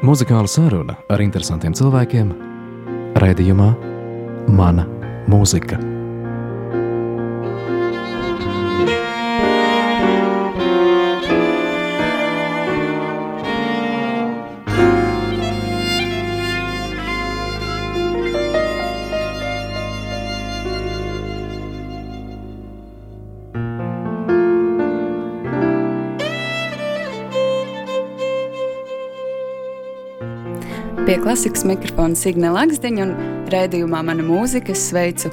Muzikāla saruna ar interesantiem cilvēkiem raidījumā Mana mūzika. Klasikas mikrofona Signe Lakstiņa un raidījumā Mana mūzika sveicu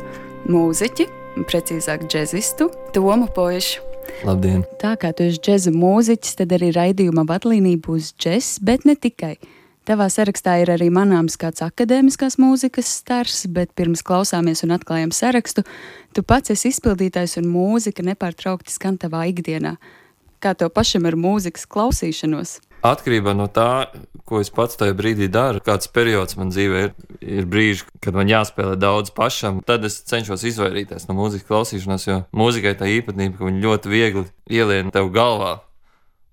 mūziķi, precīzāk džezistu, Tomu Poišu. Labdien! Tā kā tu esi džeza mūziķis, tad arī raidījuma vadlīnija būs džess, bet ne tikai. Tavā sarakstā ir arī manāms kāds akadēmiskās mūzikas stars, bet pirms klausāmies un atklājam sarakstu, tu pats esi izpildītājs un mūzika nepārtraukti skan tavā ikdienā. Kā tev pašam ar mūzikas klausīšanos? Atkarībā no tā, ko es pats tajā brīdī daru, kāds periods man dzīvē ir, ir brīži, kad man jāspēlē daudz pašam, tad es cenšos izvairīties no mūzikas klausīšanās, jo mūzikai tā īpatnība, ka viņa ļoti viegli ielien tev galvā,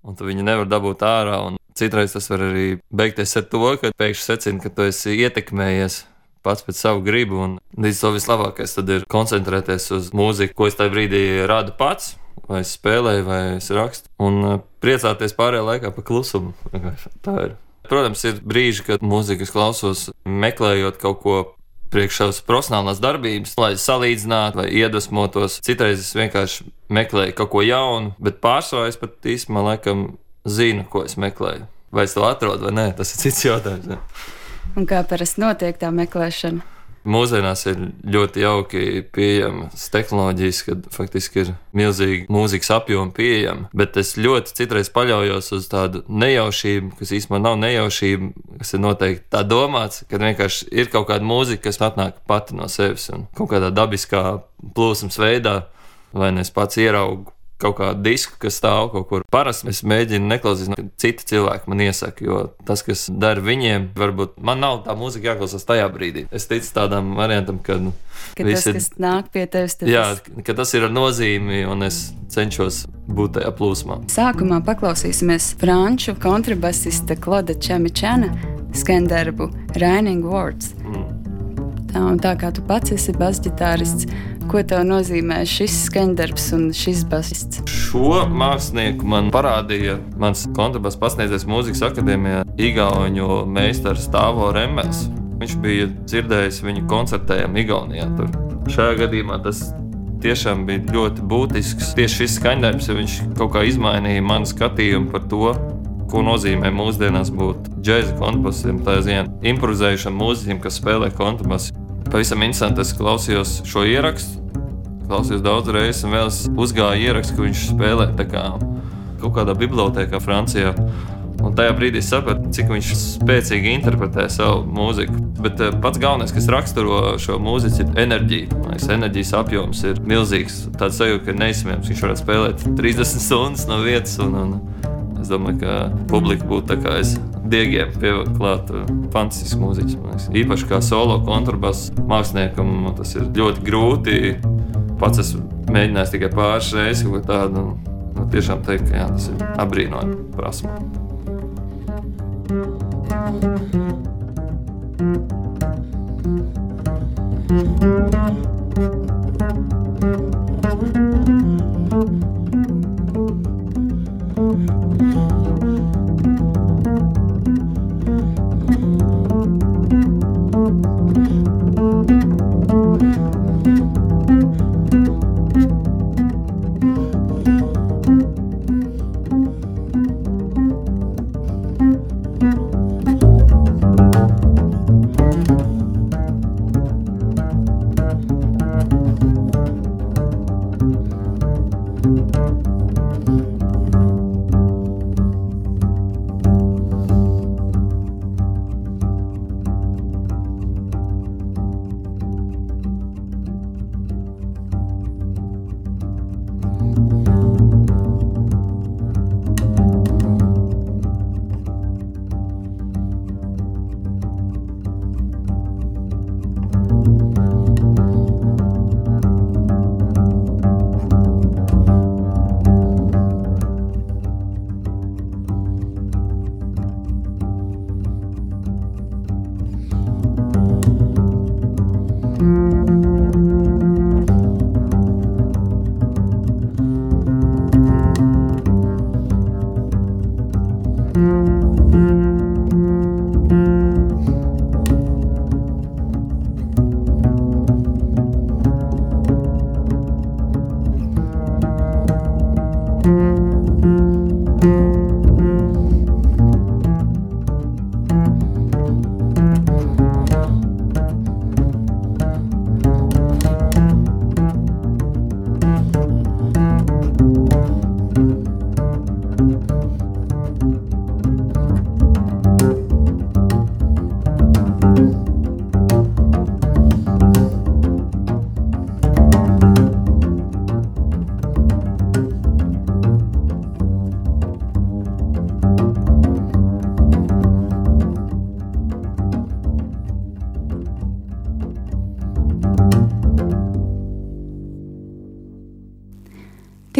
un tu viņu nevar dabūt ārā. Citreiz tas var arī beigties ar to, ka pēkšņi secina, ka tu esi ietekmējies pats pēc savu gribu, un līdz to vislabākais ir koncentrēties uz mūziku, ko es tajā brīdī radu pats vai es spēlēju, vai es rakstu, un uh, priecāties pārējā laikā par klusumu. Tā ir. Protams, ir brīži, kad mūzikas klausos, meklējot kaut ko priekš savas profesionālās darbības, lai salīdzinātu vai iedvesmotos. Citreiz es vienkārši meklēju kaut ko jaunu, bet pārsvarā es pat īstenībā laikam zinu, ko es meklēju. Vai es to atrodu vai nē, tas ir cits jautājums. Ne? Un kā parasti notiek tā meklēšana? Mūsdienās ir ļoti jauki pieejamas tehnoloģijas, kad faktiski ir milzīgi mūzikas apjomi pieejami, bet es ļoti citreiz paļaujos uz tādu nejaušību, kas īstenībā nav nejaušība, kas ir noteikti tā domāts, ka vienkārši ir kaut kāda mūzika, kas atnāk pati no sevis un kaut kādā dabiskā plūsmas veidā, vai ne es pats ieraugu kaut kādu disku, kas stāv kaut kur. Parasti es mēģinu neklausīties, no citi cilvēki man iesaka, jo tas, kas dara viņiem, varbūt man nav tā mūzika jāklausās tajā brīdī. Es ticu tādam variantam, ka, nu, ka tas, ir, kas nāk pie tevis, tas jā, ka tas ir ar nozīmi, un es cenšos būt tajā plūsmā. Sākumā paklausīsimies franču kontrabasista Kloda Čemičana skandarbu Raining Words. Mm. Tā, tā kā tu pats esi basģitārists, Ko tev nozīmē šis skandarbs un šis basists? Šo mākslinieku man parādīja mans kontrabass pasniedzējs mūzikas akadēmijā Igauņu meistars Tāvo Remmels. Viņš bija dzirdējis viņu koncertējumu Igaunijā. Tur. Šajā gadījumā tas tiešām bija ļoti būtisks. Tieši šis skaņdarbs, jo viņš kaut kā izmainīja manu skatījumu par to, ko nozīmē mūsdienās būt džēza kontrabasiem, tā ziņā improvizējušam mūziķim, kas spēlē kontrabasu. Pavisam interesanti, es klausījos šo ierakstu. Klausījos daudz reizes, un vēl es uzgāju ierakstu, ka viņš spēlē kā kaut kādā bibliotekā Francijā. Un tajā brīdī es sapratu, cik viņš spēcīgi interpretē savu mūziku. Bet uh, pats galvenais, kas raksturo šo mūziku, ir enerģija. Liekas, enerģijas apjoms ir milzīgs. Tāds sajūta, ka neizsmējams. Viņš varētu spēlēt 30 stundas no vietas. Un, un, Es domāju, ka publika būtu tā kā es diegiem pieklāt eh, fantastisks mūziķis. Īpaši kā solo kontrabass māksliniekam tas ir ļoti grūti. Pats esmu mēģinājis tikai pāris reizes kaut ko tādu. Nu, tiešām teikt, ka jā, tas ir apbrīnojami prasme.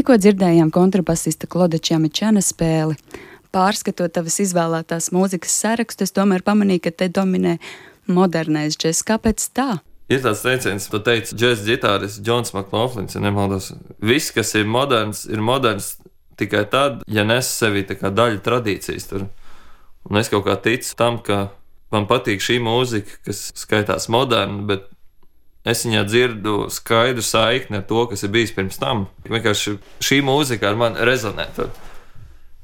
Tikko dzirdējām kontrabasista Kloda Čamičana spēli. Pārskatot tavas izvēlētās mūzikas sarakstu, es tomēr pamanīju, ka te dominē modernais džeks. Kāpēc tā? Ir tāds teiciens, ka teica džeks ģitārists Džons Makloflins, ja nemaldos. Viss, kas ir moderns, ir moderns tikai tad, ja nes sevi daļu tradīcijas. Tur. Un es kaut kā ticu tam, ka man patīk šī mūzika, kas skaitās moderna, bet es viņā dzirdu skaidru saikni ar to, kas ir bijis pirms tam. Vienkārši šī mūzika ar mani rezonē. Tad.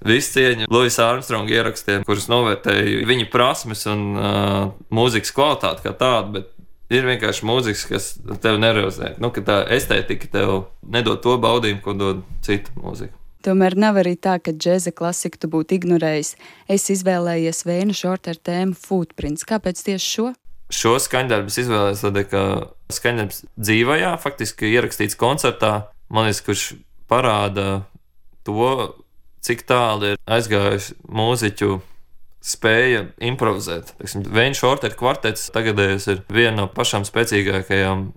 Viss cieņa Luisa Armstronga ierakstiem, kurus novērtēju viņa prasmes un uh, mūzikas kvalitāti kā tādu, bet ir vienkārši mūzika, kas tev nerozē. Nu, tā estētika tev nedod to baudījumu, ko dod cita mūzika. Tomēr nav arī tā, ka džēza klasiku tu būtu ignorējis. Es izvēlējies Vēnu Šorta ar tēmu Footprints. Kāpēc tieši šo? Šo skaņdarbu izvēlējos tādēļ, ka skaņdarbs dzīvajā, faktiski ierakstīts koncertā, man liekas, kurš parāda to, cik tālu ir aizgājuši mūziķu spēja improvizēt. Vēņa šorteļa kvartets tagadējais ir viena no pašām spēcīgākajām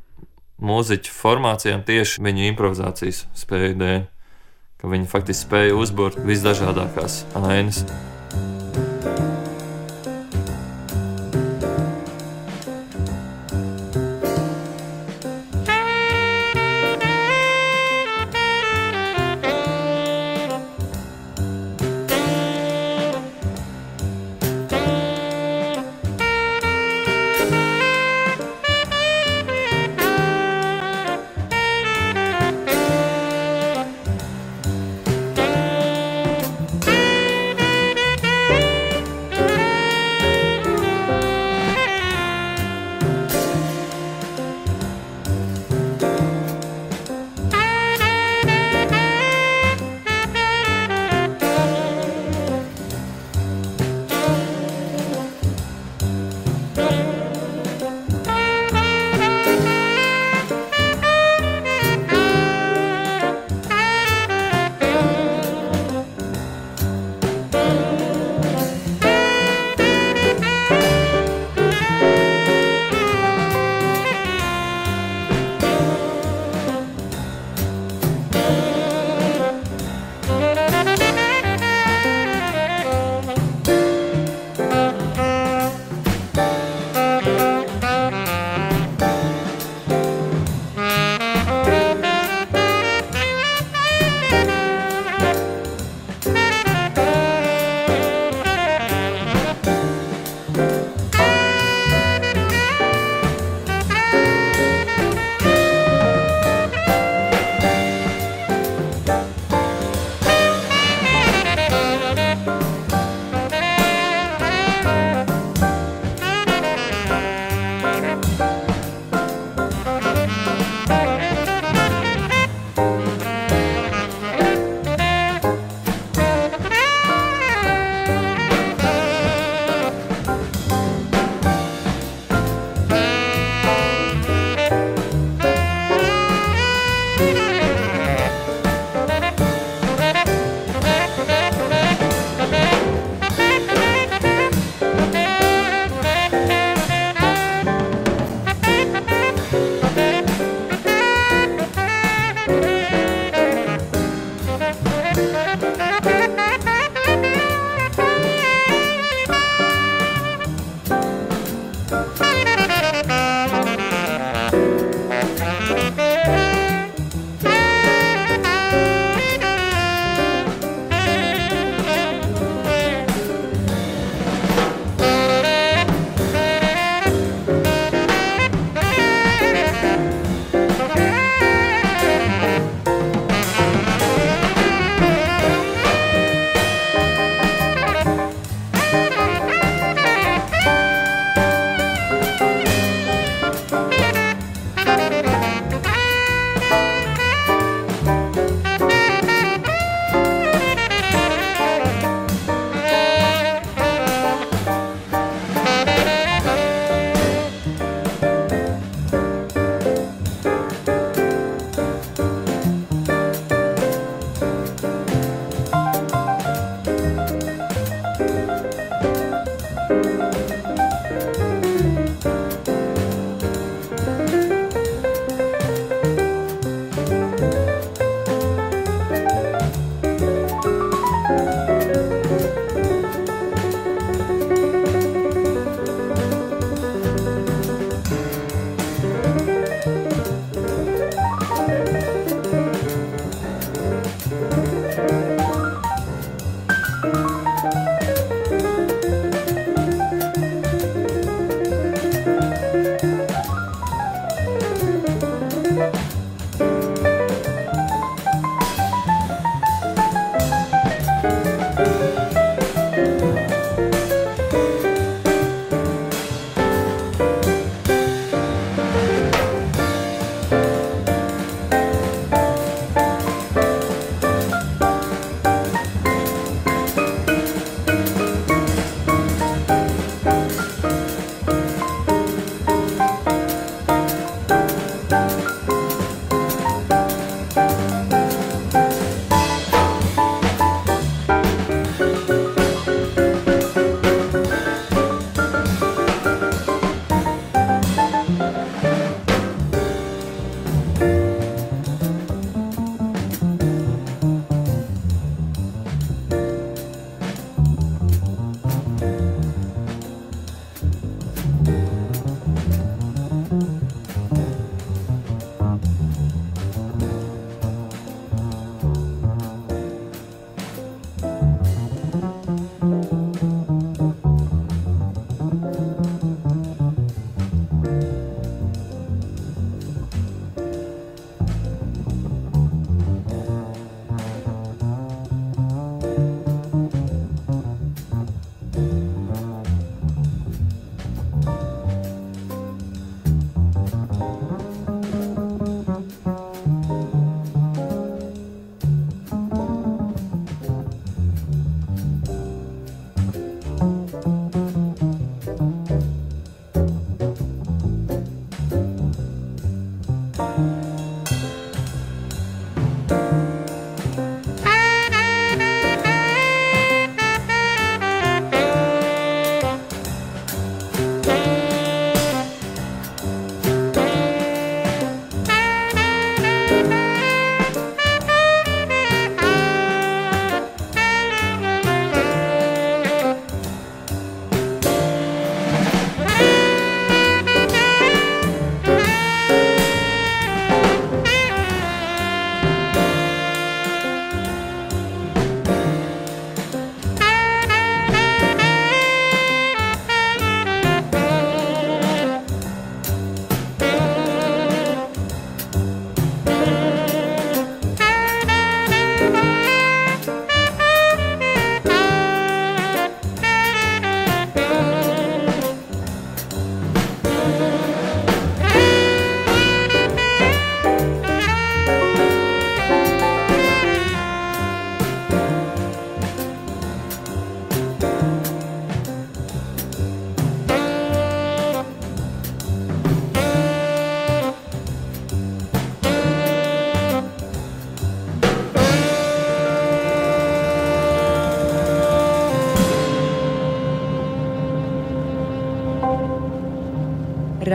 mūziķu formācijām tieši viņu improvizācijas spēju dēļ, viņi faktiski spēja uzbūvēt visdažādākās ainas.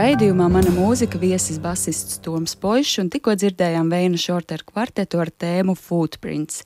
Raidījumā mana mūzika viesis basists Toms Pošs un tikko dzirdējām Veina Šorteru kvartetu ar tēmu Footprints.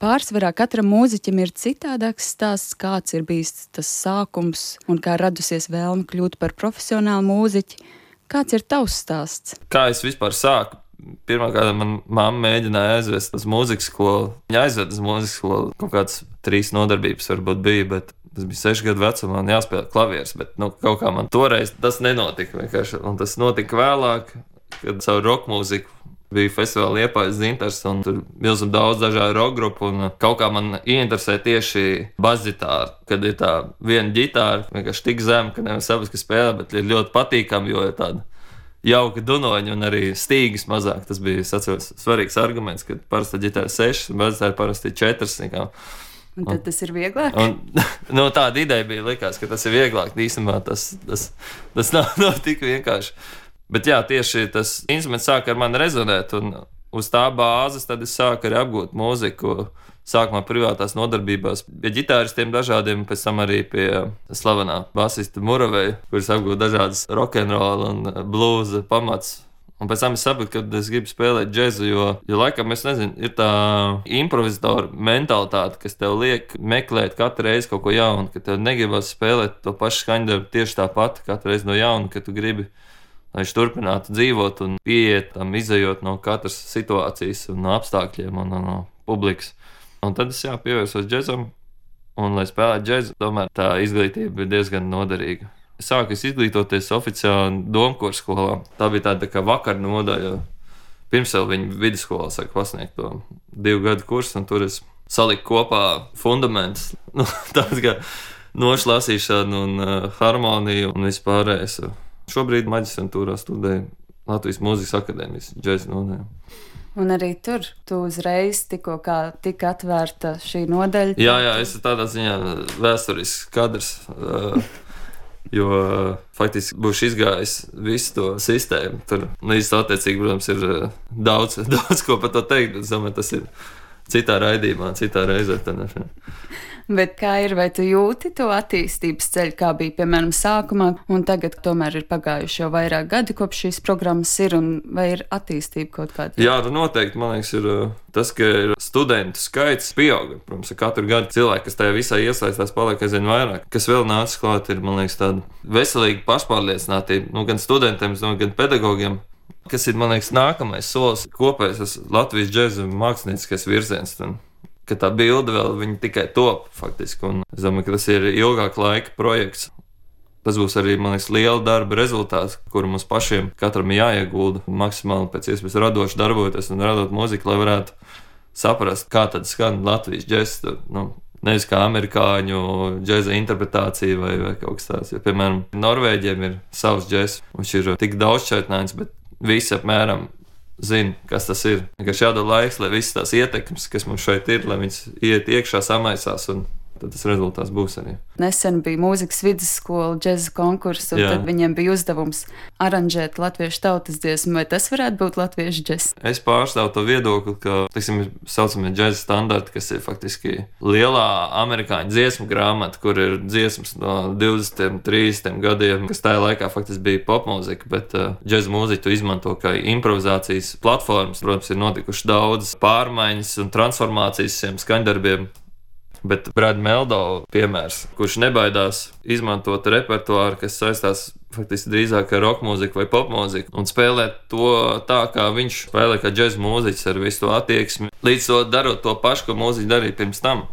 Pārsvarā katram mūziķim ir citādāks stāsts, kāds ir bijis tas sākums un kā radusies vēlme kļūt par profesionālu mūziķi. Kāds ir tavs stāsts? Kā es vispār sāku? Pirmkārt, man mamma mēģināja aizvest uz mūzikas skolu. Viņa aizveda uz mūzikas skolu. Kaut kādas trīs nodarbības varbūt bija, bet Tas bija seši gadu vecumā, un jāspēlē klavieres. Bet nu, kaut kā man toreiz tas nenotika. Un tas notika vēlāk, kad savu roka mūziku bija festivāla iepājas dzintars, un tur bija milzīgi daudz dažādu roka grupu. Kaut kā man ieinteresē tieši basģitāra, kad ir tā viena ģitāra, vienkārši tik zema, ka nevis saprast, ka spēlē, bet ir ļoti patīkami, jo ir tāda jauka dunoņa un arī stīgas mazāk. Tas bija atceros, svarīgs arguments, ka parasti ģitāra ir sešas, bet tā ir parasti četras. Nekā. Un tad un, tas ir vieglāk. Un, no, tāda ideja bija, likās, ka tas ir vieglāk. Īstenībā tas, tas, tas nav, nav tik vienkārši. Bet jā, tieši tas instruments sāka ar mani rezonēt, un uz tā bāzes tad es sāku arī apgūt mūziku. Sākumā privātās nodarbībās, pie ģitāristiem dažādiem, pēc tam arī pie slavenā basista Muraveja, kurš apgūta dažādas rokenrola un blūza pamats Un pēc tam es sapratu, ka es gribu spēlēt džēzu, jo, jo laikam, es nezinu, ir tā improvizatora mentalitāte, kas tev liek meklēt katru reizi kaut ko jaunu, ka tev negribas spēlēt to pašu skaņdarbu tieši tāpat katru reizi no jauna, ka tu gribi. Lai viņš turpinātu dzīvot un pieiet tam, izējot no katras situācijas, no apstākļiem un no, no publikas. Un tad es jā, pievērsos džēzam, un, lai spēlētu džēzu, tomēr tā izglītība ir diezgan noderīga sāku izglītoties oficiāli Domkora skolā. Tā bija tāda tā kā vakar nodaļa. Pirms vēl viņa vidusskolā sāka pasniegt to divu gadu kursu, un tur es salikt kopā fundamentus. Nu, tāds kā nošlasīšana un uh, harmonija un vispārējais. Šobrīd maģistrantūrā studēju Latvijas Mūzikas akadēmijas džēzus nodēļu. Un arī tur tu uzreiz tikko tika atvērta šī nodaļa. Jā, jā, es tādā ziņā vēsturisks kadrs. Jo faktiski būšu izgājis visu to sistēmu. Tur līdz nu, attiecīgi, protams, ir daudz, daudz ko par to teikt. Es domāju, tas ir citā raidījumā, citā reizē. Bet kā ir, vai tu jūti to attīstības ceļu, kā bija piemēram sākumā, un tagad tomēr ir pagājuši jau vairāk gadi, kopš šīs programmas ir, un vai ir attīstība kaut kāda? Jā, nu noteikti, man liekas, ir uh, tas, ka ir studentu skaits pieauga. Protams, katru gadu cilvēki, kas tajā visā iesaistās, paliek aizvien vairāk. Kas vēl nācis klāt, ir, liekas, tāda veselīga pašpārliecinātība, nu, gan studentiem, gan pedagogiem. Kas ir, man liekas, nākamais solis kopējais Latvijas džēzus mākslinieckais virziens. Tad ka tā bilde vēl tikai top faktiski. Un es domāju, ka tas ir ilgāka laika projekts. Tas būs arī liekas, liela darba rezultāts, kuru mums pašiem katram jāiegulda maksimāli pēc iespējas radoši darboties un radot mūziku, lai varētu saprast, kā tad skan Latvijas džeks. Nu, Nevis kā amerikāņu džēza interpretācija vai, vai kaut kas tāds. Jo, piemēram, Norvēģiem ir savs džeks, viņš ir tik daudzšķaitnāts, bet visi apmēram zina, kas tas ir. Vienkārši jādod laiks, lai visas tās ietekmes, kas mums šeit ir, lai viņas iet iekšā, samaisās un tad tas rezultāts būs arī. Nesen bija mūzikas vidusskola, džēza konkurss, un Jā. tad viņiem bija uzdevums aranžēt latviešu tautas dziesmu, vai tas varētu būt latviešu džēza? Es pārstāvu to viedokli, ka, teiksim, ir saucamie džēza standarti, kas ir faktiski lielā amerikāņu dziesmu grāmata, kur ir dziesmas no 20, 30 gadiem, kas tajā laikā faktiski bija popmūzika, bet uh, džēza mūziku izmanto kā improvizācijas platformas. Protams, ir notikušas daudz pārmaiņas un transformācijas šiem skaņdarbiem. Bet Brāļa Meldo piemērs, kurš nebaidās izmantot repertuāru, kas saistās faktiski drīzāk ar roka mūziku vai pop mūziku, un spēlēt to tā, kā viņš spēlē, kā džēzus mūziķis ar visu to attieksmi, līdz to darot to pašu, ko mūziķi darīja pirms tam.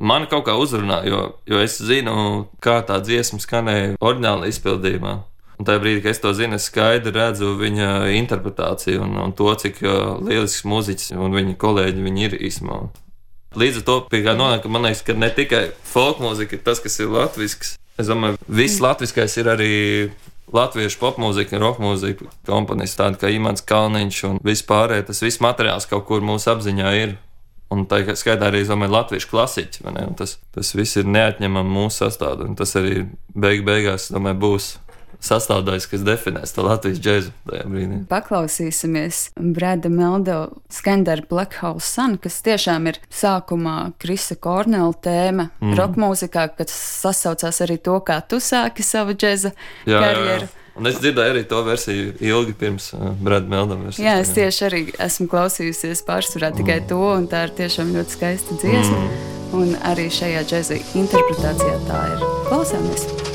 Man kaut kā uzrunā, jo, jo es zinu, kā tā dziesma skanēja oriģinālā izpildījumā. Un tajā brīdī, kad es to zinu, es skaidri redzu viņa interpretāciju un, un to, cik uh, lielisks mūziķis un viņa kolēģi viņi ir īstenībā. Līdz ar to pie nonāk, man liekas, ka ne tikai folk mūzika ir tas, kas ir latviešu. Es domāju, viss mm. latviskais ir arī latviešu popmūzika un rockmūzika komponists, tādi kā Imants Kalniņš un vispārējais. Tas viss materiāls kaut kur mūsu apziņā ir. Un tā skaitā arī, domāju, latviešu klasiķi. Tas, tas viss ir neatņemami mūsu sastāvdaļa. Tas arī beig beigās, domāju, būs sastāvdaļas, kas definēs to Latvijas džēzu tajā brīdī. Paklausīsimies Brāda Meldo skandaru Black Hole Sun, kas tiešām ir sākumā Krisa Kornela tēma mm. roka mūzikā, kas sasaucās arī to, kā tu sāki savu džēza karjeru. Jā, jā. Un es dzirdēju arī to versiju ilgi pirms uh, Brāļa Meldam. Jā, es tieši arī esmu klausījusies pārsvarā tikai mm. to, un tā ir tiešām ļoti skaista dziesma. Mm. Un arī šajā džēza interpretācijā tā ir. Klausāmies!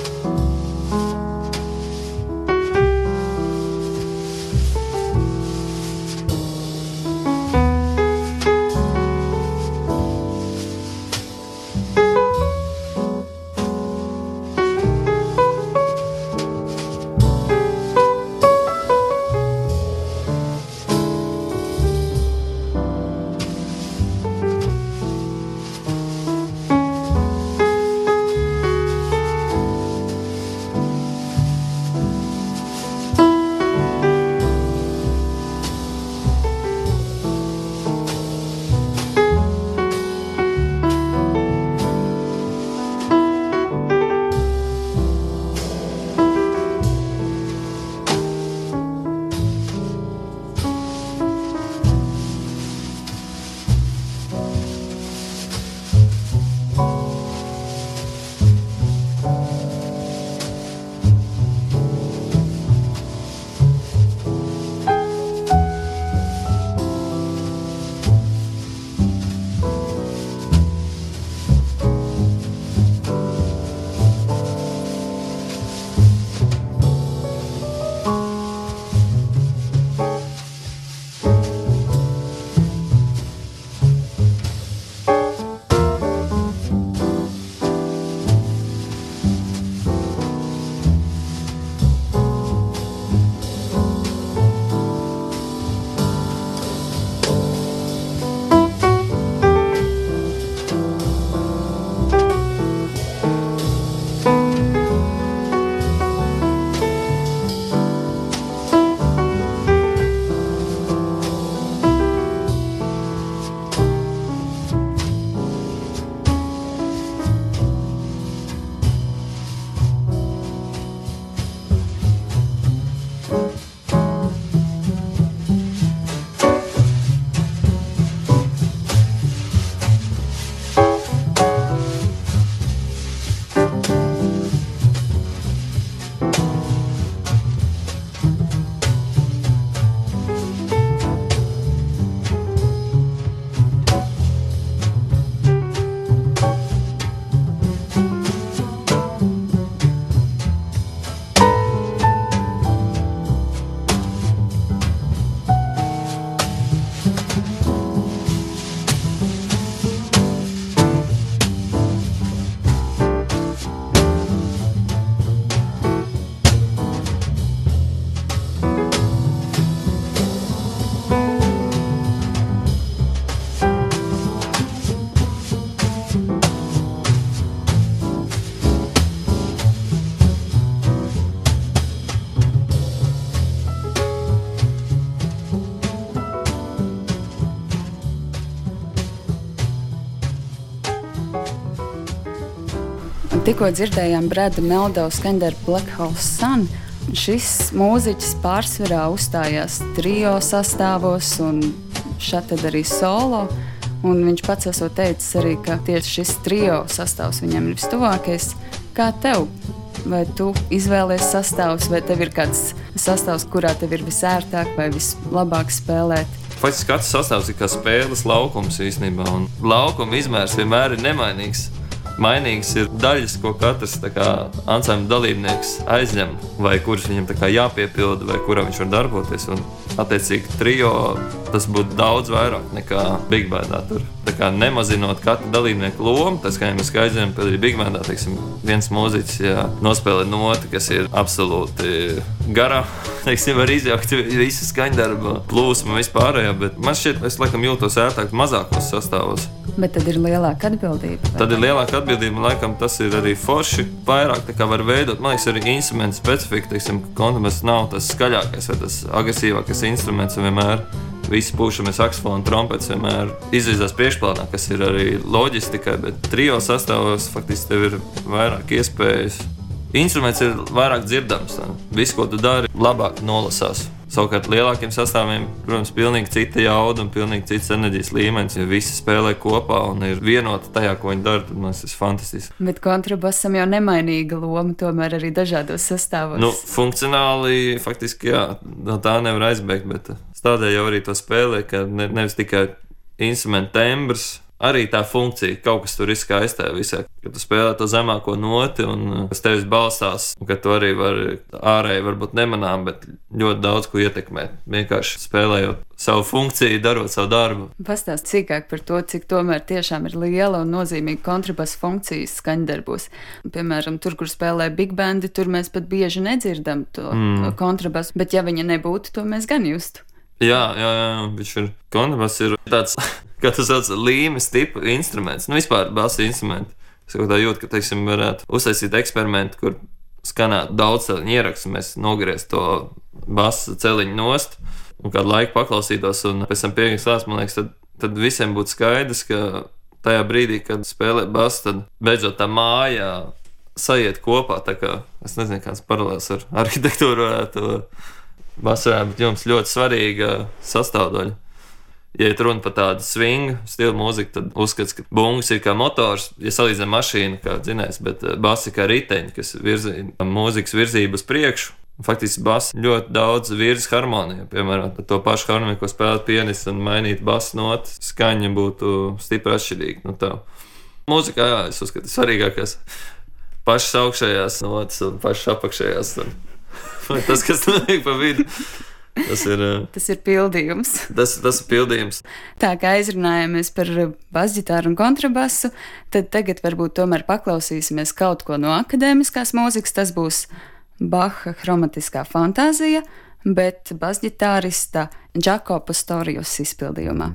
Tikko dzirdējām Brāda Meldova skaņdarbu Black Hole Sun. Šis mūziķis pārsvarā uzstājās trio sastāvos un šādi arī solo. Un viņš pats esot teicis arī, ka tieši šis trio sastāvs viņam ir vistuvākais. Kā tev? Vai tu izvēlējies sastāvus, vai tev ir kāds sastāvs, kurā tev ir visērtāk vai vislabāk spēlēt? Faktiski katrs sastāvs ir kā spēles laukums īstenībā, un laukuma izmērs vienmēr ir nemainīgs mainīgas ir daļas, ko katrs ansambļa dalībnieks aizņem, vai kuras viņam jāpiepilda, vai kurā viņš var darboties. Un, attiecīgi, trijo tas būtu daudz vairāk nekā Big Bandā. Tur kā, nemazinot katru dalībnieku lomu, tas kā mēs aizņemam, piemēram, Big Bandā, teiksim, viens mūziķis jā, nospēlē noti, kas ir absolūti garā. Teiksim, var izjaukt visu skaņdarbu, plūsmu vispārējo, bet man šķiet, es laikam jūtos ērtāk mazākos sastāvos. Bet tad ir lielāka atbildība. Tad ir lielāka atbildība, un laikam tas ir arī forši. Vairāk var veidot, man liekas, arī instrumentu specifika. Teiksim, kontrabas nav tas skaļākais vai tas agresīvākais instruments. Vienmēr visi pušami saksofoni, trompets vienmēr izvirzās priekšplānā, kas ir arī loģiski tikai, bet trijo sastāvos faktiski tev ir vairāk iespējas. Instruments ir vairāk dzirdams. Viss, ko tu dari, labāk nolasās. Savukārt lielākiem sastāviem, protams, ir pilnīgi cita jauda un pilnīgi cits enerģijas līmenis. Ja visi spēlē kopā un ir vienoti tajā, ko viņi dara, tad tas ir fantastiski. Bet kontrabasam jau nemainīga loma, tomēr arī dažādos sastāvos. Nu, funkcionāli, faktiski, jā, no tā nevar aizbēgt, bet tādēļ jau arī to spēlē, ka ne, nevis tikai instrumentu tembrs arī tā funkcija, kaut kas tur izskaistē visā. Kad tu spēlē to zemāko noti un uz tevis balstās, un ka tu arī vari ārēji varbūt nemanām, bet ļoti daudz ko ietekmēt. Vienkārši spēlējot savu funkciju, darot savu darbu. Pastāst cīkāk par to, cik tomēr tiešām ir liela un nozīmīga kontrabasa funkcijas skaņdarbos. Piemēram, tur, kur spēlē big bandi, tur mēs pat bieži nedzirdam to mm. kontrabasu, bet ja viņa nebūtu, to mēs gan justu. Jā, jā, jā, viņš ir kontrabas, ir tāds kā tas sauc, līmes tipa instruments. Nu, vispār basa instrumenti. Es kaut kā jūtu, ka, teiksim, varētu uztaisīt eksperimentu, kur skanētu daudz tādu ierakstu, mēs nogriezt to basa celiņu nost un kādu laiku paklausītos, un pēc tam pieņems klāsts, man liekas, tad, tad visiem būtu skaidrs, ka tajā brīdī, kad spēlē basu, tad beidzot tā mājā sajiet kopā. Es nezinu, kāds paralēls ar arhitektūru varētu būt. Basarā, bet jums ļoti svarīga sastāvdaļa ja runa par tādu swingu stilu mūziku, tad uzskats, ka bungas ir kā motors, ja salīdzinām mašīnu, kā dzinējs, bet eh, basi kā riteņi, kas virza mūzikas virzību uz priekšu. Faktiski bass ļoti daudz virzas harmoniju. Piemēram, to pašu harmoniju, ko spēlēt pianists un mainīt basu notu, skaņa būtu stipri atšķirīga. Nu, tā. Mūzikā, jā, es uzskatu, svarīgākais pašas augšējās notis un pašas apakšējās. Un, tas, kas notiek pa vidu. Tas ir, eh, tas ir pildījums. Tas, tas ir pildījums. Tā kā aizrunājāmies par basģitāru un kontrabasu, tad tagad varbūt tomēr paklausīsimies kaut ko no akadēmiskās mūzikas. Tas būs Baha chromatiskā fantāzija, bet basģitārista Džakopa Storijus izpildījumā.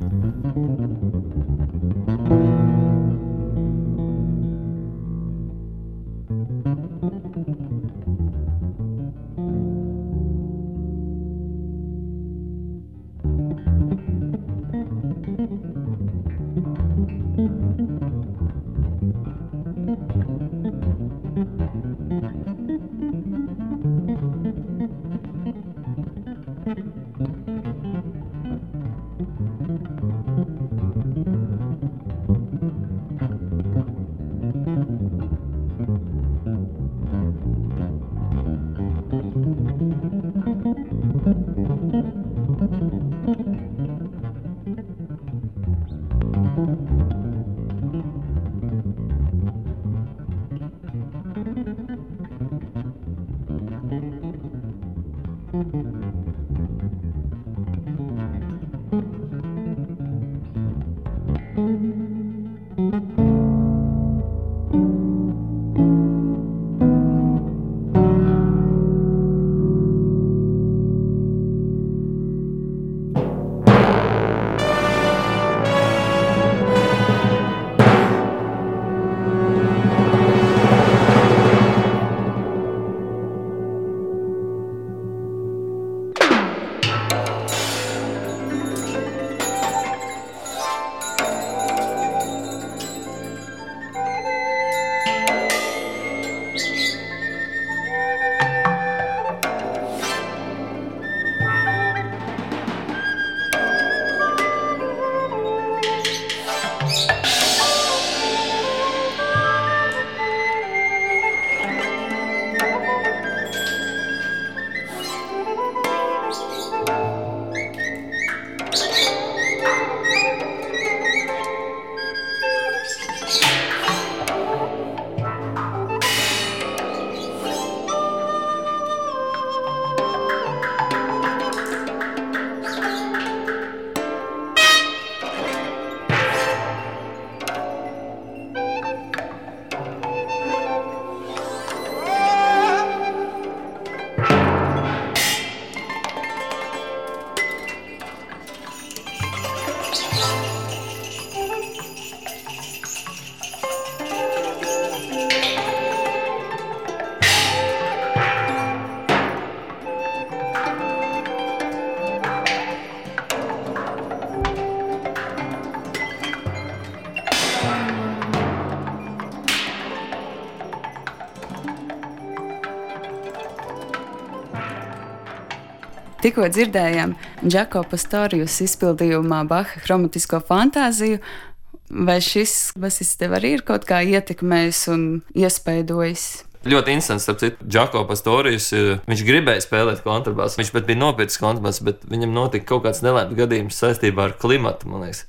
Tikko dzirdējām Džako Pastorijus izpildījumā Baha chromatisko fantāziju. Vai šis basists tev arī ir kaut kā ietekmējis un iespaidojis? Ļoti interesants, starp citu, Džako Pastorijus. Viņš gribēja spēlēt kontrabasu. Viņš pat bija nopircis kontrabasu, bet viņam notika kaut kāds nelēms gadījums saistībā ar klimatu, man liekas.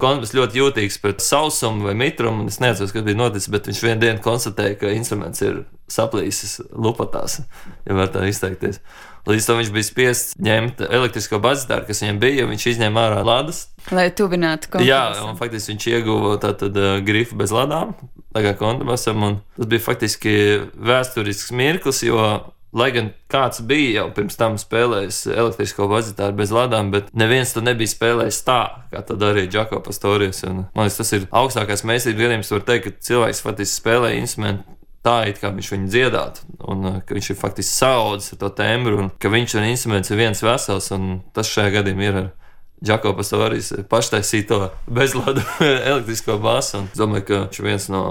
Kontrabass ļoti jūtīgs pret sausumu vai mitrumu. Es neatceros, kas bija noticis, bet viņš vienā dienā konstatēja, ka instruments ir saplīsis lupatās, ja var tā izteikties. Līdz tam viņš bija spiests ņemt elektrisko bazitāru, kas viņam bija, viņš izņēma ārā ladas. Lai tuvinātu kontrabasu. Jā, un faktiski viņš ieguva tātad uh, grifu bez ladām, tā kā kontrabasam. Tas bija faktiski vēsturisks mirklis, jo Lai gan kāds bija jau pirms tam spēlējis elektrisko bazitāru bez ladām, bet neviens to nebija spēlējis tā, kā to darīja Džako Pastorijas. Un, man liekas, tas ir augstākais mēsības gadījums, var teikt, ka cilvēks faktiski spēlē instrumentu tā, it kā viņš viņu dziedātu, un uh, ka viņš ir faktiski saudzis ar to tembru, un ka viņš un instruments ir viens vesels, un tas šajā gadījumā ir ar Džakopas Torijas paštaisīto bezladu elektrisko basu. Es domāju, ka viņš ir viens no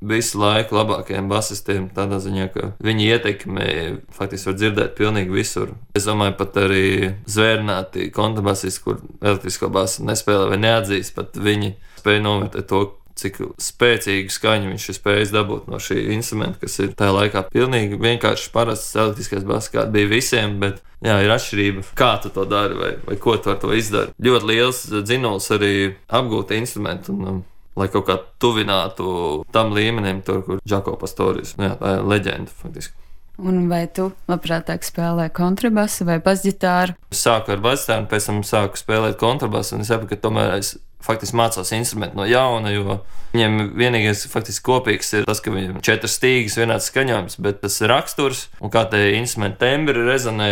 visu laiku labākajiem basistiem. Tādā ziņā, ka viņi ietekmē faktiski var dzirdēt pilnīgi visur. Es domāju, pat arī zvērnāti kontrabasisti, kur elektrisko basu nespēlē vai neatzīst, pat viņi spēja novērtēt to. Cik spēcīgu skaņu viņš ir spējis dabūt no šī instrumenta, kas ir tajā laikā pilnīgi vienkārši parasts elektriskais bass, kāda bija visiem, bet jā, ir atšķirība, kā tu to dari vai, vai ko tu ar to izdari. Ļoti liels dzinols arī apgūt instrumentu. Un, um, lai kaut kā tuvinātu tam līmenim, tur, kur Džako Pastoris, nu, jā, tā ir leģenda faktiski. Un vai tu labprātāk spēlē kontrabasu vai basģitāru? Es sāku ar basģitāru, pēc tam sāku spēlēt kontrabasu, un es saprotu, ka tomēr es faktiski mācos instrumentu no jauna, jo viņiem vienīgais faktiski kopīgs ir tas, ka viņiem ir četras stīgas, vienāds skaņojums, bet tas raksturs un kā tie instrumenti tembri rezonē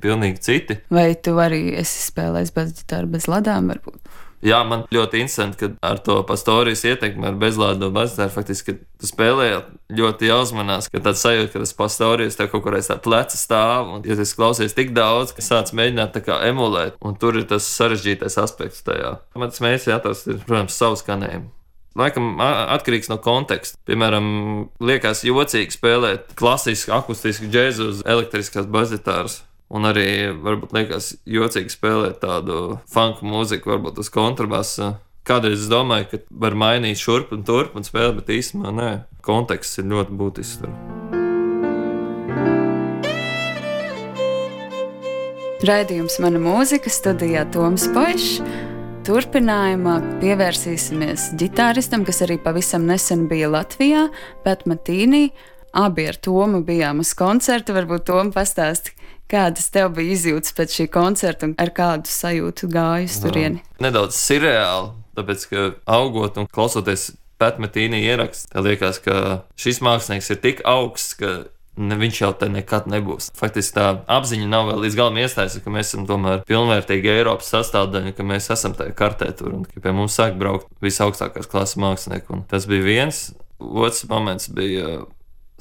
pilnīgi citi. Vai tu arī esi spēlējis basģitāru bez ladām varbūt? Jā, man ļoti interesanti, ka ar to pastorijas ietekmi, ar bezlādu bazitāru, faktiski, ka tu spēlē ļoti jāuzmanās, ka tāds sajūta, ka tas pastorijas tev kaut kur aiz tā pleca stāv, un, ja tas klausies tik daudz, ka sāc mēģināt tā kā emulēt, un tur ir tas sarežģītais aspekts tajā. Man tas mērķis atrast, ir, protams, savu skanējumu. Laikam atkarīgs no konteksta. Piemēram, liekas jocīgi spēlēt klasisku, akustisku džēzu uz elektriskās bazitāras. Un arī varbūt liekas jocīgi spēlēt tādu funku mūziku, varbūt uz kontrabasa. Kādreiz es domāju, ka var mainīt šurp un turp un spēlēt, bet īstenībā nē, konteksts ir ļoti būtisks. Raidījums Mana mūzika studijā Toms Pošs. Turpinājumā pievērsīsimies ģitāristam, kas arī pavisam nesen bija Latvijā, Pēc Matīnī. Abi ar Tomu bijām uz koncertu. Varbūt Tomu pastāsti, Kādas tev bija izjūtas pēc šī koncerta un ar kādu sajūtu gāju uz turieni? Nedaudz surreāli, tāpēc ka augot un klausoties Pētmetīnī ierakstā, liekas, ka šis mākslinieks ir tik augsts, ka ne, viņš jau te nekad nebūs. Faktiski tā apziņa nav vēl līdz galam iestājusies, ka mēs esam tomēr pilnvērtīgi Eiropas sastāvdaļa, ka mēs esam tajā kartē tur un ka pie mums sāk braukt visaugstākās klases mākslinieki. Un tas bija viens. Otrs moments bija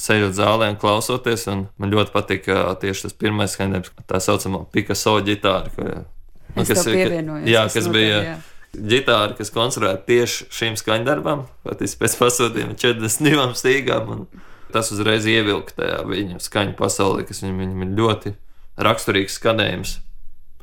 sēžot zālē un klausoties. Un man ļoti patīk tieši tas pirmais skaņdarbs, tā saucamā Picasso ģitāra. Kur, nu, kas, jā, kas bija jā. ģitāra, kas konstruēta tieši šīm skaņdarbām, patiesībā pēc pasūtījuma 42 stīgām. Tas uzreiz ievilka tajā viņa skaņu pasaulē, kas viņam, viņam ir ļoti raksturīgs skanējums.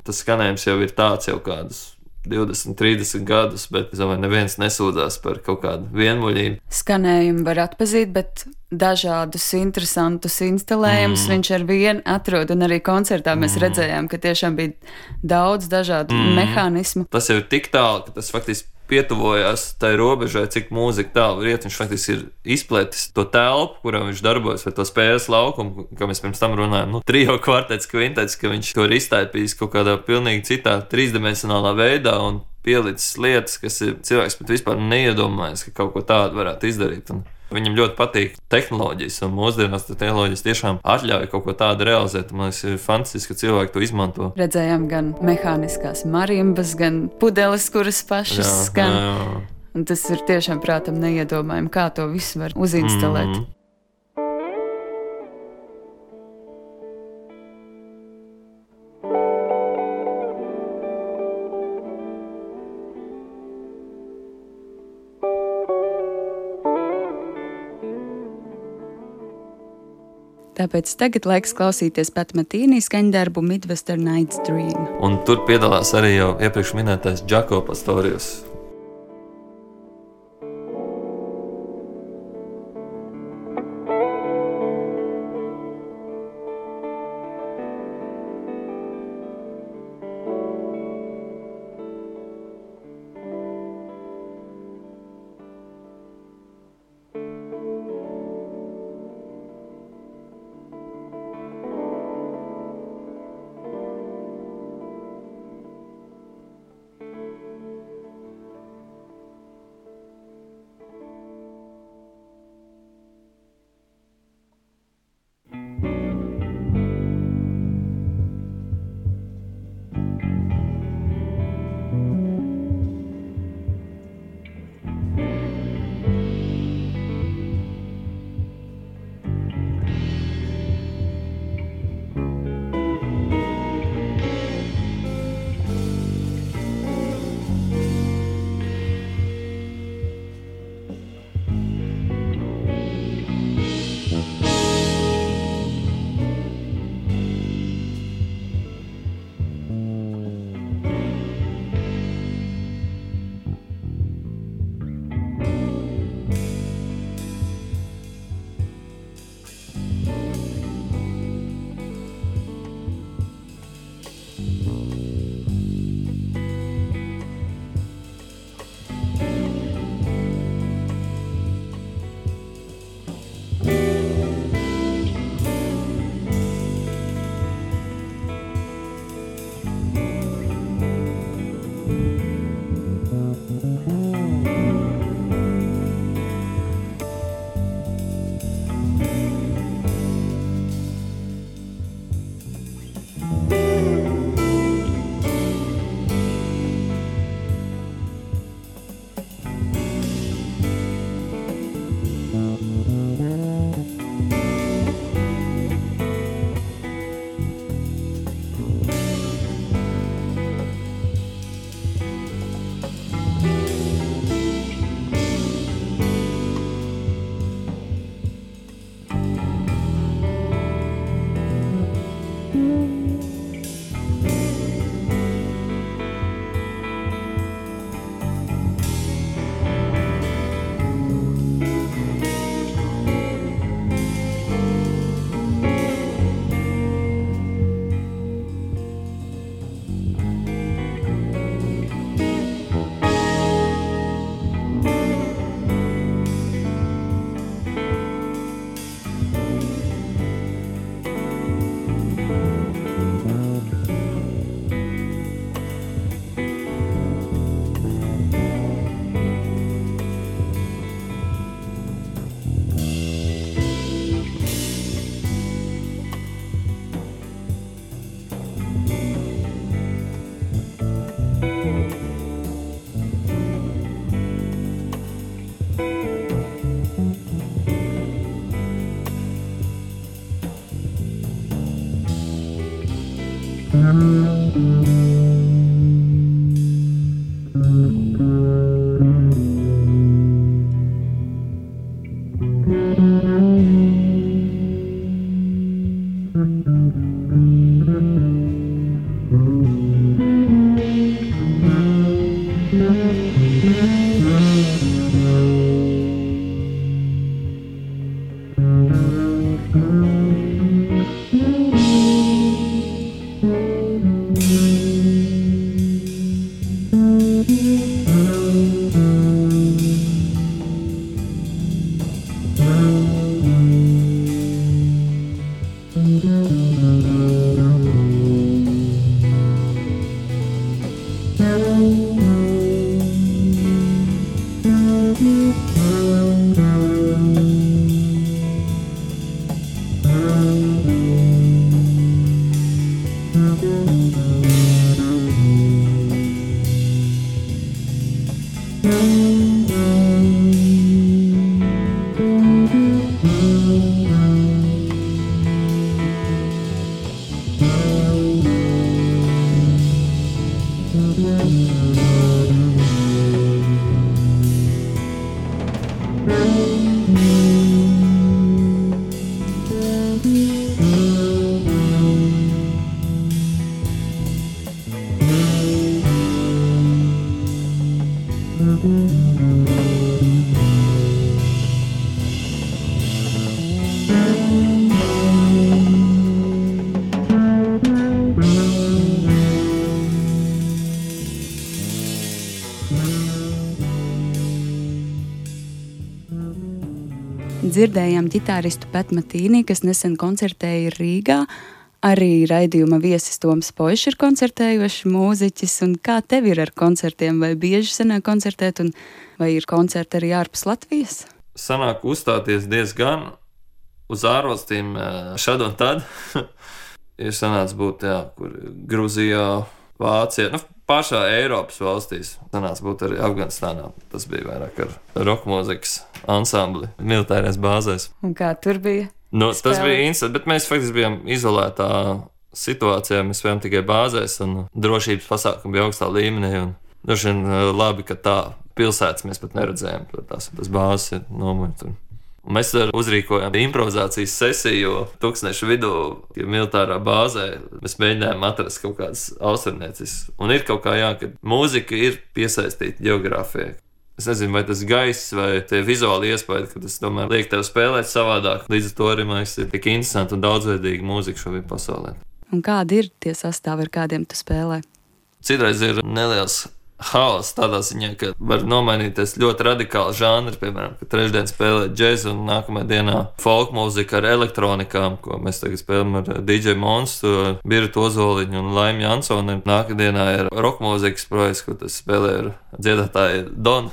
Tas skanējums jau ir tāds jau kādus 20, 30 gadus, bet es domāju, neviens nesūdzās par kaut kādu vienmuļību. Skanējumu var atpazīt, bet dažādus interesantus instalējumus mm. viņš ar vienu atrod. Un arī koncertā mēs mm. redzējām, ka tiešām bija daudz dažādu mm. mehānismu. Tas jau ir tik tālu, ka tas faktiski pietuvojās tai robežai, cik mūzika tālu ir. Viņš faktiski ir izplētis to telpu, kurā viņš darbojas, vai to spēles laukumu, kā mēs pirms tam runājām. Nu, trijo kvartets, kvintets, ka viņš to ir iztaipījis kaut kādā pilnīgi citā trīsdimensionālā veidā pielicis lietas, kas ir cilvēks pat vispār neiedomājas, ka kaut ko tādu varētu izdarīt. Un Viņam ļoti patīk tehnoloģijas, un mūsdienās tehnoloģijas tiešām atļauj kaut ko tādu realizēt. Man liekas, ir fantastiski, ka cilvēki to izmanto. Redzējām gan mehāniskās marimbas, gan pudeles, kuras pašas jā, skan. Jā, jā. Un tas ir tiešām prātam neiedomājami, kā to visu var uzinstalēt. Mm -hmm. Tāpēc tagad laiks klausīties Pat Matīnī skaņdarbu Midwestern Nights Dream. Un tur piedalās arī jau iepriekš minētais Džako Pastorijus. Dzirdējām ģitāristu Petmatīnī, kas nesen koncertēja Rīgā. Arī raidījuma viesis Toms Pošs ir koncertējošs mūziķis. Kā tev ir ar koncertiem? Vai bieži sanāk koncertēt, un vai ir koncerti arī ārpus Latvijas? Sanāk uzstāties diezgan uz ārvalstīm šad un tad. ir sanācis būt, jā, kur Grūzijā, Vācijā, nu, pašā Eiropas valstīs. Sanāca būt arī Afganistānā. Tas bija vairāk ar roka mūzikas ansambli militārās bāzēs. Un kā tur bija? Nu, spēlē? tas bija interesanti, bet mēs faktiski bijām izolētā situācijā. Mēs bijām tikai bāzēs, un drošības pasākumi bija augstā līmenī. Droši vien eh, labi, ka tā pilsētas mēs pat neredzējām. Tās, tas bāzes ir nomuļķis. Un mēs uzrīkojām improvizācijas sesiju tūkstošu vidū, ja militārā bāzē. Mēs mēģinājām atrast kaut kādas austrumnieces. Un ir kaut kā jā, ka mūzika ir piesaistīta geogrāfijai. Es nezinu, vai tas gaiss vai tie vizuāli iespējas, ka tas tomēr liek tev spēlēt savādāk. Līdz ar to arī man ir tik interesanti un daudzveidīga mūzika šobrīd pasaulē. Un kādi ir tie sastāvi, ar kādiem tu spēlē? Citreiz ir neliels haoss tādā ziņā, ka var nomainīties ļoti radikāli žanri. Piemēram, ka trešdien spēlē džēzu un nākamajā dienā folk mūzika ar elektronikām, ko mēs tagad spēlējam ar DJ Monstu, Birtu Ozoliņu un Laimu Jansonu. Nākamajā dienā ir roka mūzikas projekts, ko tas spēlē ar dziedātāju Donu.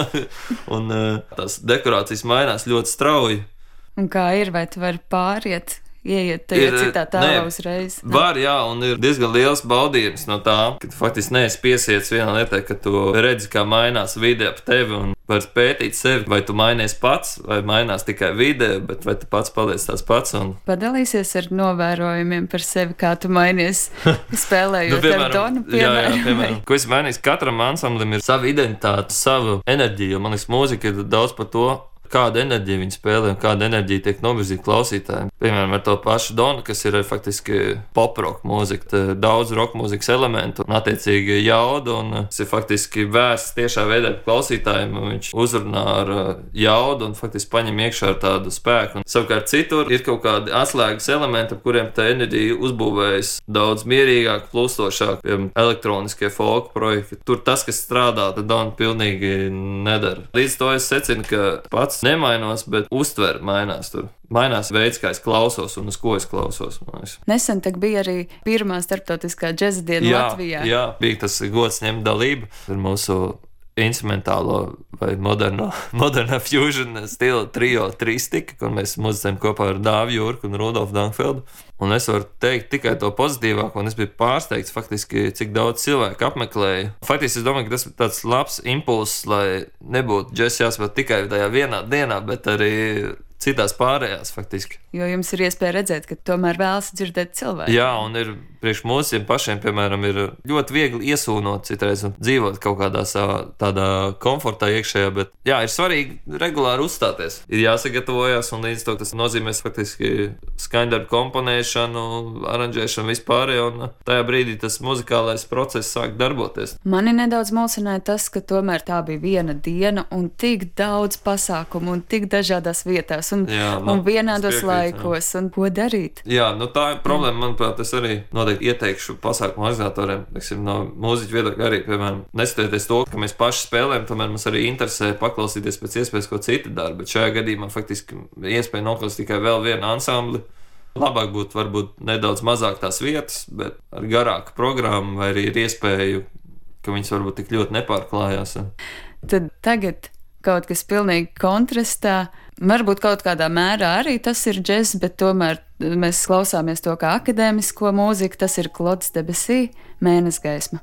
un eh, tās dekorācijas mainās ļoti strauji. Un kā ir, vai tu vari pāriet ieiet tajā ir, citā tēlā uzreiz. Ne. Var, jā, un ir diezgan liels baudījums no tā, ka tu faktiski neesi piesiets vienā lietā, ka tu redzi, kā mainās vide ap tevi un var pētīt sevi, vai tu mainies pats, vai mainās tikai vide, bet vai tu pats paliec tās pats. Un... Padalīsies ar novērojumiem par sevi, kā tu mainies spēlējot nu, piemēram, ar Donu. Piemēram, jā, jā, piemēram, ko es mainīju, katram ansamblim ir sava identitāte, sava enerģija, man liekas, mūzika ir daudz par to, kāda enerģija viņi spēlē un kāda enerģija tiek novirzīta klausītājiem. Piemēram, ar to pašu Donu, kas ir faktiski pop-rock mūzika, daudz roka mūzikas elementu un attiecīgi jaudu, un tas ir faktiski vērsts tiešā veidā klausītājiem. Viņš uzrunā ar uh, jaudu un faktiski paņem iekšā ar tādu spēku. Un, savukārt citur ir kaut kādi atslēgas elementi, ap kuriem tā enerģija uzbūvējas daudz mierīgāk, plūstošāk, piemēram, elektroniskie folk projekti. Tur tas, kas strādā, tad Donu pilnīgi nedara. Līdz to es secinu, ka pats pats nemainos, bet uztvere mainās tur. Mainās veids, kā es klausos un uz ko es klausos. Nesen bija arī pirmā starptautiskā džēza diena jā, Latvijā. Jā, bija tas gods ņemt dalību ar mūsu instrumentālo vai moderno, modernā fusion stila trio tristika, kur mēs muzicējam kopā ar Dāvidu Jurku un Rudolfu Dankfeldu. Un es varu teikt tikai to pozitīvāko, un es biju pārsteigts, faktiski, cik daudz cilvēku apmeklēja. Faktiski es domāju, ka tas ir tāds labs impulss, lai nebūtu džeks jāspēlē tikai tajā vienā dienā, bet arī citās pārējās faktiski. Jo jums ir iespēja redzēt, ka tomēr vēlas dzirdēt cilvēku. Jā, un ir priekš mums pašiem, piemēram, ir ļoti viegli iesūnot citreiz un dzīvot kaut kādā savā tādā komfortā iekšējā, bet jā, ir svarīgi regulāri uzstāties. Ir jāsagatavojas, un līdz to tas nozīmē faktiski skaņdarbu komponēšanu, aranžēšanu vispār, un tajā brīdī tas muzikālais process sāk darboties. Mani nedaudz mulsināja tas, ka tomēr tā bija viena diena un tik daudz pasākumu un tik dažādās vietās un, jā, nu, un vienādos piekrīt, laikos, jā. un ko darīt. Jā, nu tā ir problēma, manuprāt, tas arī noteikti ieteikšu pasākumu organizatoriem, teiksim, no mūziķa viedokļa arī, piemēram, neskatoties to, ka mēs paši spēlējam, tomēr mums arī interesē paklausīties pēc iespējas, ko citi dara, bet šajā gadījumā faktiski iespēja noklausīt tikai vēl vienu ansambli. Labāk būtu varbūt nedaudz mazāk tās vietas, bet ar garāku programmu, vai arī ir iespēju, ka viņas varbūt tik ļoti nepārklājās. Tad tagad kaut kas pilnīgi kontrastā. Varbūt kaut kādā mērā arī tas ir džeks, bet tomēr mēs klausāmies to kā akadēmisko mūziku. Tas ir Klods debesī, mēnesis gaisma.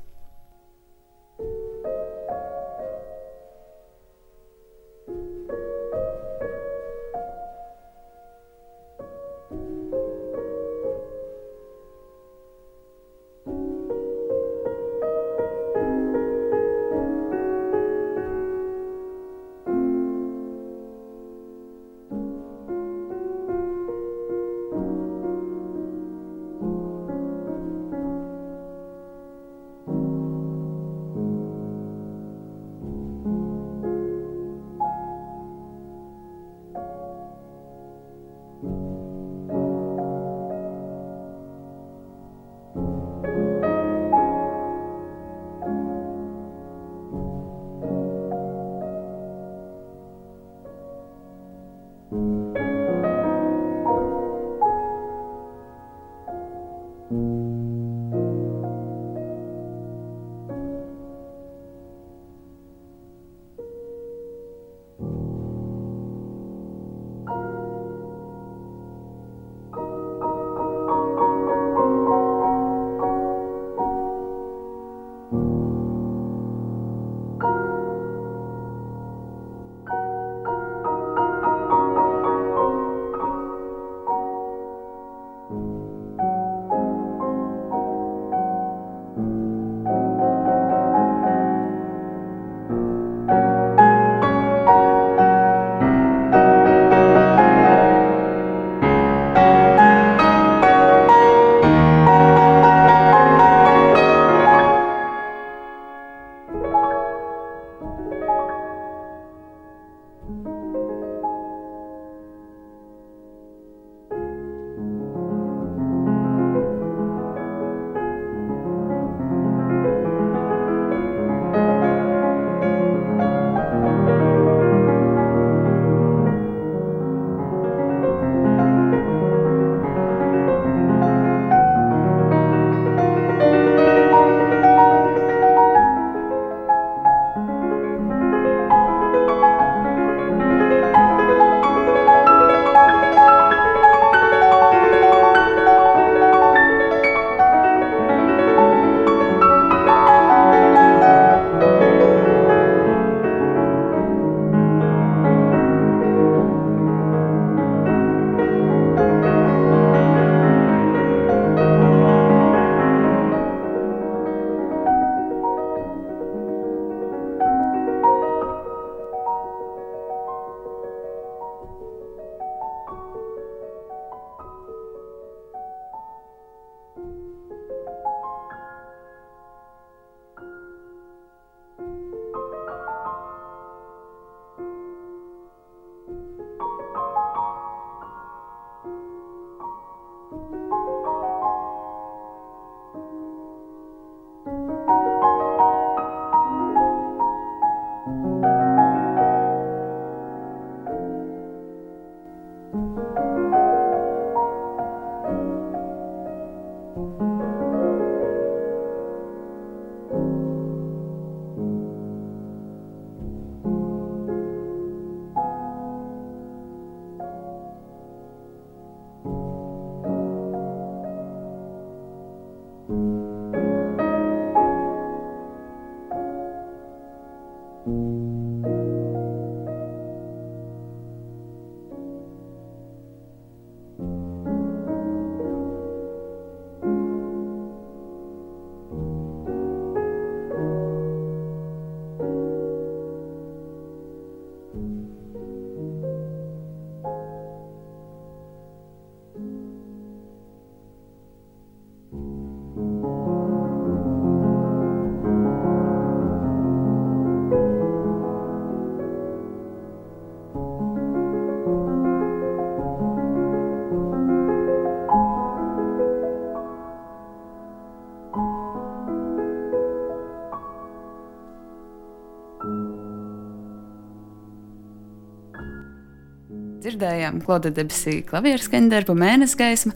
Dzirdējām Klauda debesī klavieru skaņdarbu, mēnesis gaisma.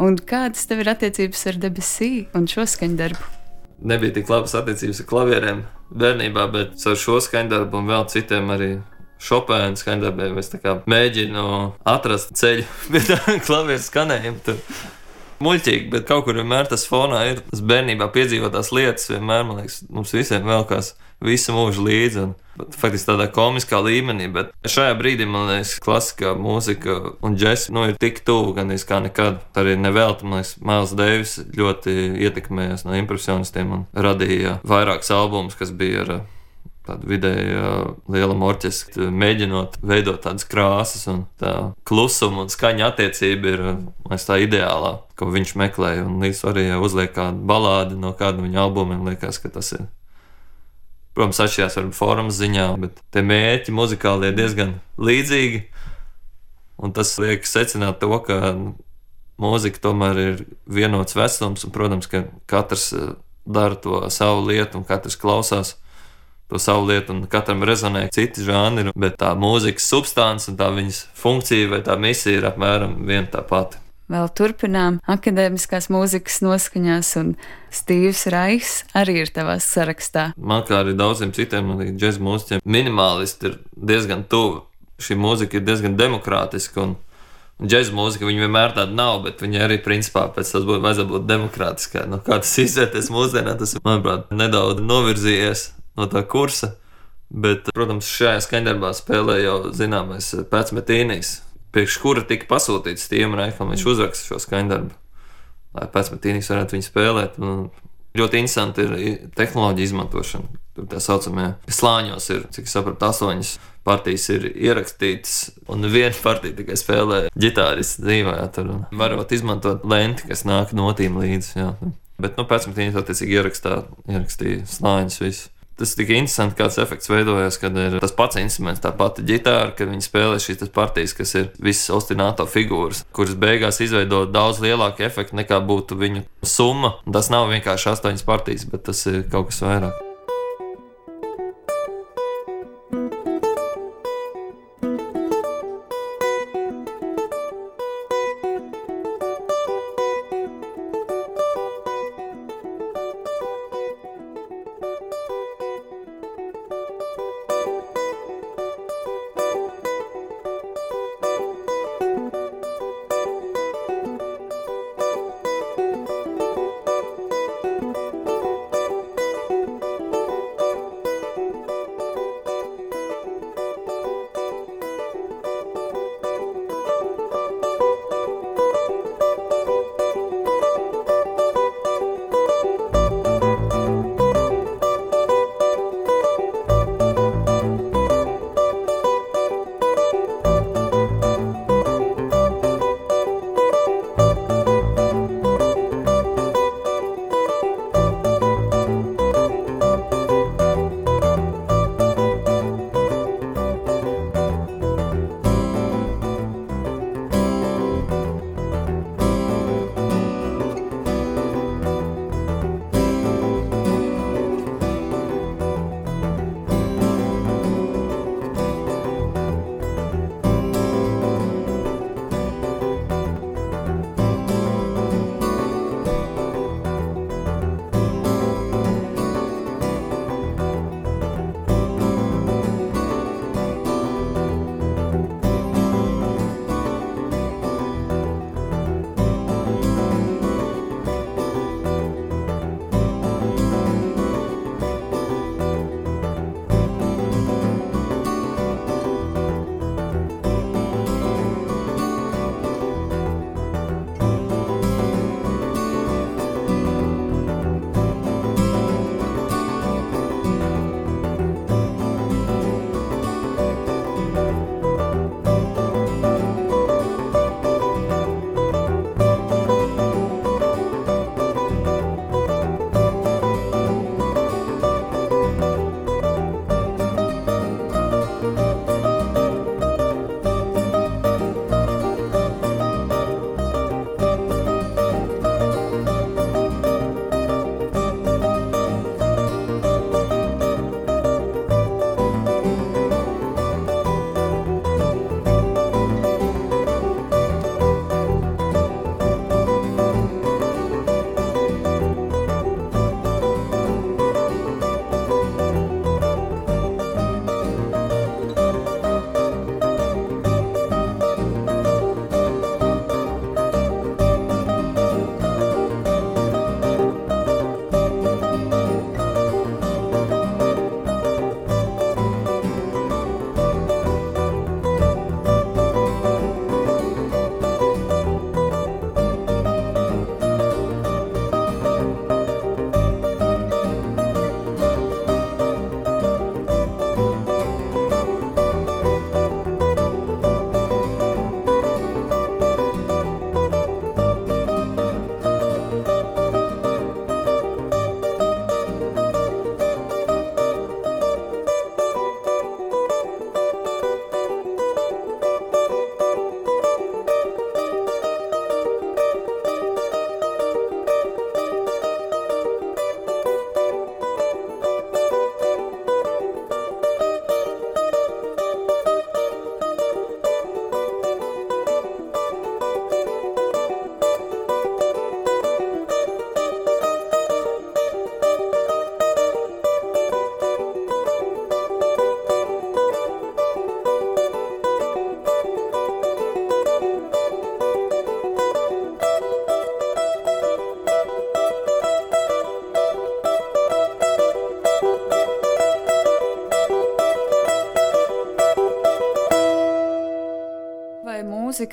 Un kādas tev ir attiecības ar debesī un šo skaņdarbu? Nebija tik labas attiecības ar klavierēm bērnībā, bet ar šo skaņdarbu un vēl citiem arī Chopēna skaņdarbiem es mēģinu atrast ceļu pie tā klavieru skanējuma. Tad muļķīgi, bet kaut kur vienmēr tas fonā ir. Tas bērnībā piedzīvotās lietas vienmēr, man liekas, mums visiem vēl kāds visu mūžu līdzi. Un, faktiski tādā komiskā līmenī, bet šajā brīdī man liekas, klasiskā mūzika un džeks nu, ir tik tuvu gan kā nekad. Arī nevelti, man liekas, Mails Deivis ļoti ietekmējās no impresionistiem un radīja vairākus albumus, kas bija ar tādu vidēju lielam orķestri, mēģinot veidot tādas krāsas, un tā klusuma un skaņa attiecība ir liekas, tā ideālā, ko viņš meklē. Un līdz arī uzliek kādu balādi no kāda viņa albumiem, liekas, ka tas ir Protams, atšķirās varbūt formas ziņā, bet tie mērķi muzikāli ir diezgan līdzīgi. Un tas liek secināt to, ka mūzika tomēr ir vienots vecums, un, protams, ka katrs dara to savu lietu, un katrs klausās to savu lietu, un katram rezonē citi žanri, bet tā mūzikas substance un tā viņas funkcija vai tā misija ir apmēram viena tā pati. Vēl turpinām akadēmiskās mūzikas noskaņās, un Stīvs Raiss arī ir tavā sarakstā. Man kā arī daudziem citiem džēzus mūziķiem, minimālisti ir diezgan tuvu. Šī mūzika ir diezgan demokrātiska. Un Džēzus mūzika vienmēr tāda nav, bet viņa arī principā pēc tam būtu vajadzētu būt demokrātiskai. No kā tas izvērties mūsdienās, tas, manuprāt, nedaudz novirzījies no tā kursa. Bet, protams, šajā skaņdarbā spēlē jau zināmais pēcmetīnijas, priekš kura tika pasūtīts tiem reikam, viņš uzraksta šo skaņdarbu. Lai pēcmetīnijas varētu viņu spēlēt. Un ļoti interesanti ir tehnoloģija izmantošana. Tur tā saucamie slāņos ir, cik saprotu, astoņas partijas ir ierakstītas, un viena partija tikai spēlē ģitārists dzīvē. Tur varot izmantot lenti, kas nāk notīm līdzi. Jā. Bet nu, pēc tam viņi attiecīgi ierakstā, ierakstīja slāņus visus. Tas tik interesanti, kāds efekts veidojas, kad ir tas pats instruments, tā pati ģitāra, kad viņi spēlē šīs partijas, kas ir visas ostināto figūras, kuras beigās izveido daudz lielāku efektu nekā būtu viņu summa. Tas nav vienkārši astoņas partijas, bet tas ir kaut kas vairāk.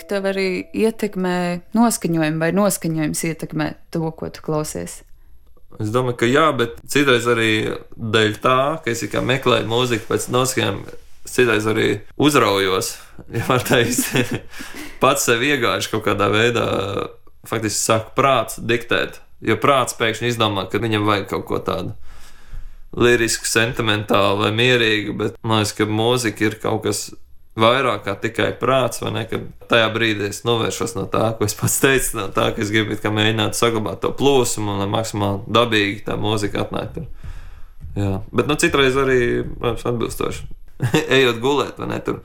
Tev arī ietekmē noskaņojumu, vai noskaņojums ietekmē to, ko tu klausies? Es domāju, ka jā, bet citreiz arī dēļ tā, ka es meklēju mūziku pēc noskaņām, citreiz arī uzraujos. Ja var teikt, pats sev iegājuši kaut kādā veidā, faktiski sāk prāts diktēt. Jo prāts pēkšņi izdomā, ka viņam vajag kaut ko tādu lirisku, sentimentālu vai mierīgu, bet man liekas, ka mūzika ir kaut kas vairāk kā tikai prāts, vai ne? Kad tajā brīdī es novēršos no tā, ko es pats teicu, no tā, ka es gribu mēģināt saglabāt to plūsmu un maksimāli dabīgi tā mūzika atnākt. Jā, bet nu, citreiz arī, protams, atbilstoši. Ejot gulēt, vai ne? Tur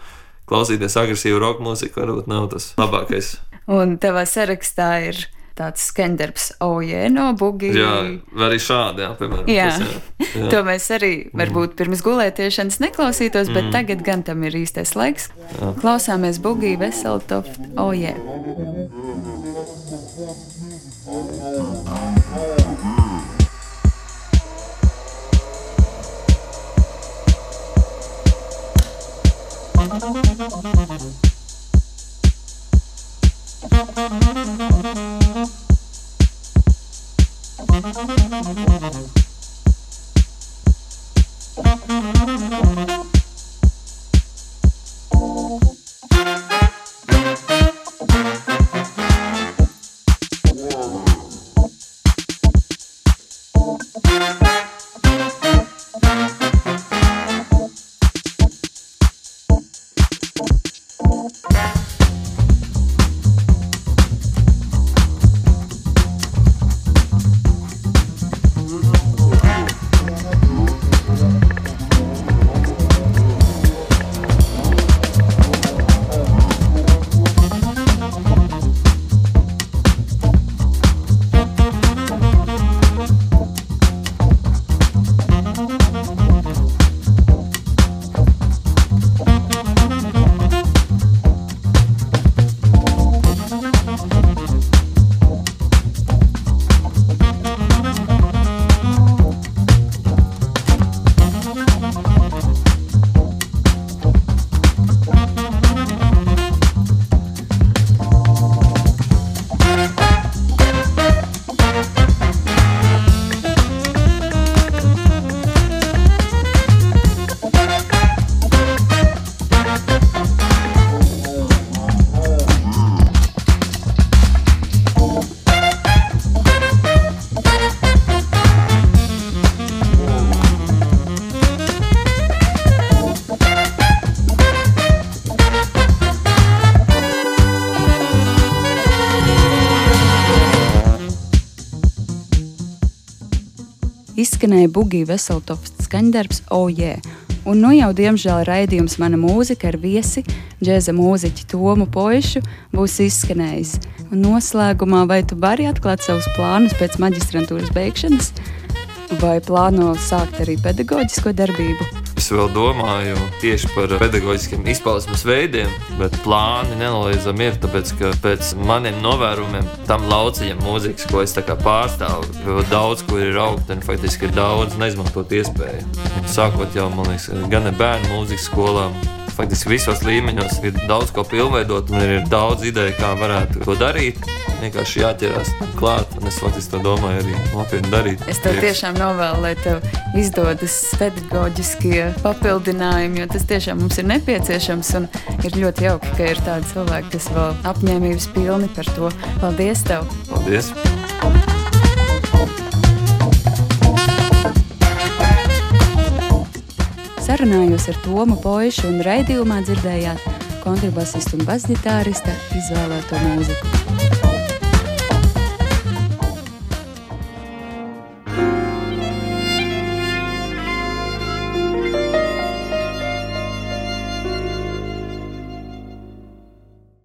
klausīties agresīvu roka mūziku varbūt nav tas labākais. Un tavā sarakstā ir tāds skandarbs, ojē, no bugi. Jā, arī šādi, jā, piemēram. Jā. Tas, jā. jā. to mēs arī varbūt mm. pirms gulētiešanas neklausītos, bet mm. tagad gan tam ir īstais laiks. Jā. Klausāmies bugi Veseltoft, ojē. Thank you. Izskanēja Bugija Veseltofts skaņdarbs Oh Yeah! Un nu jau, diemžēl, raidījums Mana mūzika ar viesi, džēza mūziķi Tomu Poišu būs izskanējis. Un noslēgumā, vai tu vari atklāt savus plānus pēc maģistrantūras beigšanas, vai plāno sākt arī pedagoģisko darbību? Es vēl domāju tieši par pedagoģiskiem izpausmes veidiem, bet plāni nenoliedzami ir. Tāpēc, ka pēc maniem novērojumiem, tam lauciņam, mūzikas, ko es pārstāvu, jau daudz kur ir augt, un faktiski ir daudz neizmantot iespēju. Un sākot jau, man liekas, gan bērnu mūzikas skolām, faktiski visos līmeņos ir daudz ko pilnveidot, un ir daudz ideju, kā varētu to darīt. Vienkārši jāķerās klāt, un es faktiski to domāju arī nopietni darīt. Es tev tiešām novēlu, lai tev izdodas pedagoģiskie papildinājumi, jo tas tiešām mums ir nepieciešams, un ir ļoti jauki, ka ir tādi cilvēki, kas vēl apņēmības pilni par to. Paldies tev! Paldies! Sarunājos ar Tomu Poišu un raidījumā dzirdējāt kontrabasistu un basģitārista izvēlēto mūziku.